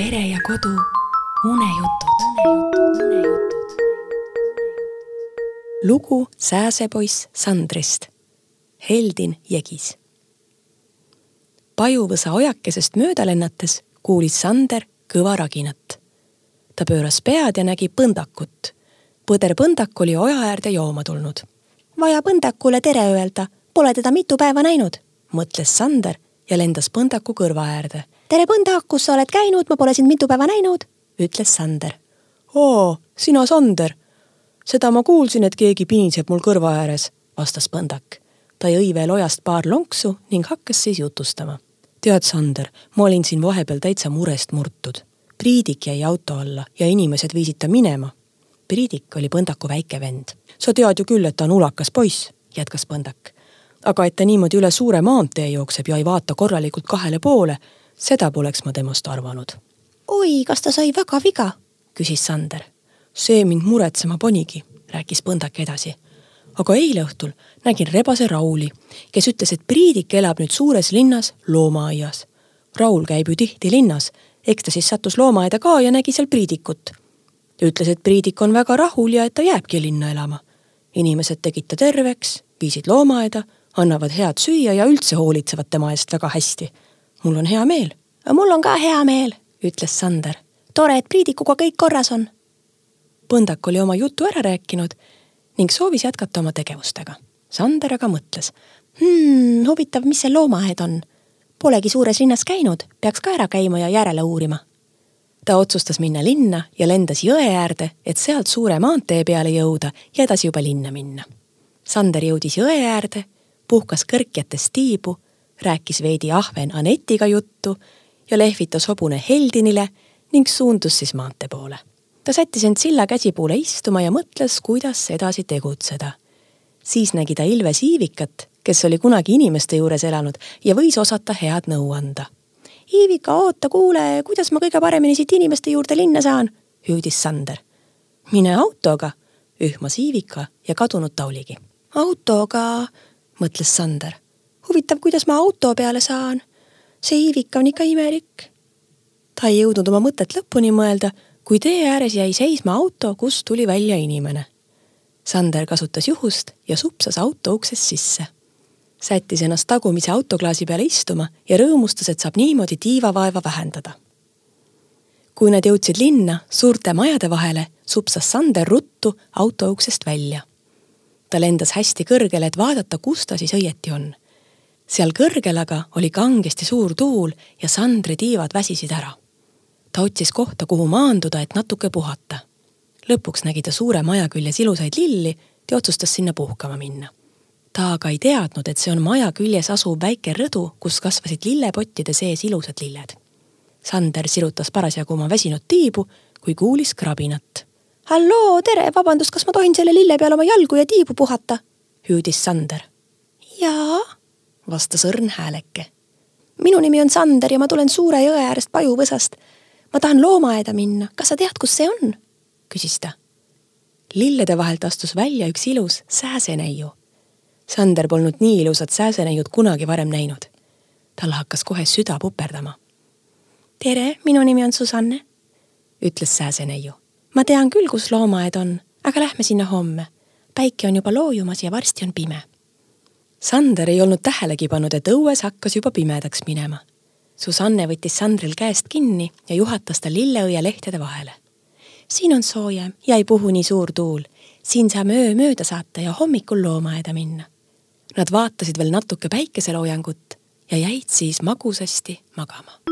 pere ja kodu unejutud. lugu Sääsepoiss Sandrist. Heldin Jegis. pajuvõsa ojakesest mööda lennates kuulis Sander kõva raginat. ta pööras pead ja nägi põndakut. põder Põndak oli oja äärde jooma tulnud. vaja Põndakule tere öelda, pole teda mitu päeva näinud. mõtles Sander ja lendas Põndaku kõrva äärde tere Põndak, kus sa oled käinud, ma pole sind mitu päeva näinud, ütles Sander. oo, sina Sander. seda ma kuulsin, et keegi piniseb mul kõrva ääres, vastas Põndak. ta jõi veel ojast paar lonksu ning hakkas siis jutustama. tead, Sander, ma olin siin vahepeal täitsa murest murtud. Priidik jäi auto alla ja inimesed viisid ta minema. Priidik oli Põndaku väike vend. sa tead ju küll, et ta on ulakas poiss, jätkas Põndak. Aga et ta niimoodi üle suure maantee jookseb ja ei vaata korralikult kahele poole seda poleks ma temast arvanud. oi, kas ta sai väga viga? küsis Sander. see mind muretsema panigi, rääkis Põndak edasi. aga eile õhtul nägin rebase Rauli, kes ütles, et Priidik elab nüüd suures linnas loomaaias. Raul käib ju tihti linnas, eks ta siis sattus loomaaeda ka ja nägi seal Priidikut. ütles, et Priidik on väga rahul ja et ta jääbki linna elama. inimesed tegid ta terveks, viisid loomaaeda, annavad head süüa ja üldse hoolitsevad tema eest väga hästi mul on hea meel. mul on ka hea meel, ütles Sander. tore, et Priidikuga kõik korras on. Põndak oli oma jutu ära rääkinud ning soovis jätkata oma tegevustega. Sander aga mõtles hmm,. huvitav, mis see loomaaed on? Polegi suures linnas käinud, peaks ka ära käima ja järele uurima. ta otsustas minna linna ja lendas jõe äärde, et sealt suure maantee peale jõuda ja edasi juba linna minna. Sander jõudis jõe äärde, puhkas kõrkjates tiibu rääkis veidi ahven Anetiga juttu ja lehvitas hobune Heldinile ning suundus siis maantee poole. ta sättis end silla käsipuule istuma ja mõtles, kuidas edasi tegutseda. siis nägi ta Ilves Iivikat, kes oli kunagi inimeste juures elanud ja võis osata head nõu anda. Iivika, oota, kuule, kuidas ma kõige paremini siit inimeste juurde linna saan? hüüdis Sander. mine autoga, ühmas Iivika ja kadunud ta oligi. autoga, mõtles Sander huvitav, kuidas ma auto peale saan. see Iivika on ikka imelik. ta ei jõudnud oma mõtet lõpuni mõelda, kui tee ääres jäi seisma auto, kust tuli välja inimene. Sander kasutas juhust ja supsas auto uksest sisse. sättis ennast tagumise autoklaasi peale istuma ja rõõmustas, et saab niimoodi tiivavaeva vähendada. kui nad jõudsid linna suurte majade vahele, supsas Sander ruttu auto uksest välja. Ta lendas hästi kõrgele, et vaadata, kus ta siis õieti on seal kõrgel aga oli kangesti suur tuul ja Sandri tiivad väsisid ära. ta otsis kohta, kuhu maanduda, et natuke puhata. lõpuks nägi ta suure maja küljes ilusaid lilli ja otsustas sinna puhkama minna. ta aga ei teadnud, et see on maja küljes asuv väike rõdu, kus kasvasid lillepottide sees ilusad lilled. Sander sirutas parasjagu oma väsinud tiibu, kui kuulis krabinat. Halloo, tere, vabandust, kas ma tohin selle lille peal oma jalgu ja tiibu puhata? hüüdis Sander. jaa vastas õrn hääleke. minu nimi on Sander ja ma tulen suure jõe äärest Pajuvõsast. ma tahan loomaaeda minna, kas sa tead, kus see on? küsis ta. lillede vahelt astus välja üks ilus sääseneiu. Sander polnud nii ilusat sääseneiut kunagi varem näinud. tal hakkas kohe süda puperdama. tere, minu nimi on Susanne, ütles sääseneiu. Ma tean küll, kus loomaaed on, aga lähme sinna homme. päike on juba loojumas ja varsti on pime Sander ei olnud tähelegi pannud, et õues hakkas juba pimedaks minema. Susanne võttis Sandril käest kinni ja juhatas ta lilleõie lehtede vahele. siin on soojem ja ei puhu nii suur tuul. siin saame öö mööda saata ja hommikul loomaaeda minna. Nad vaatasid veel natuke päikeseloojangut ja jäid siis magusasti magama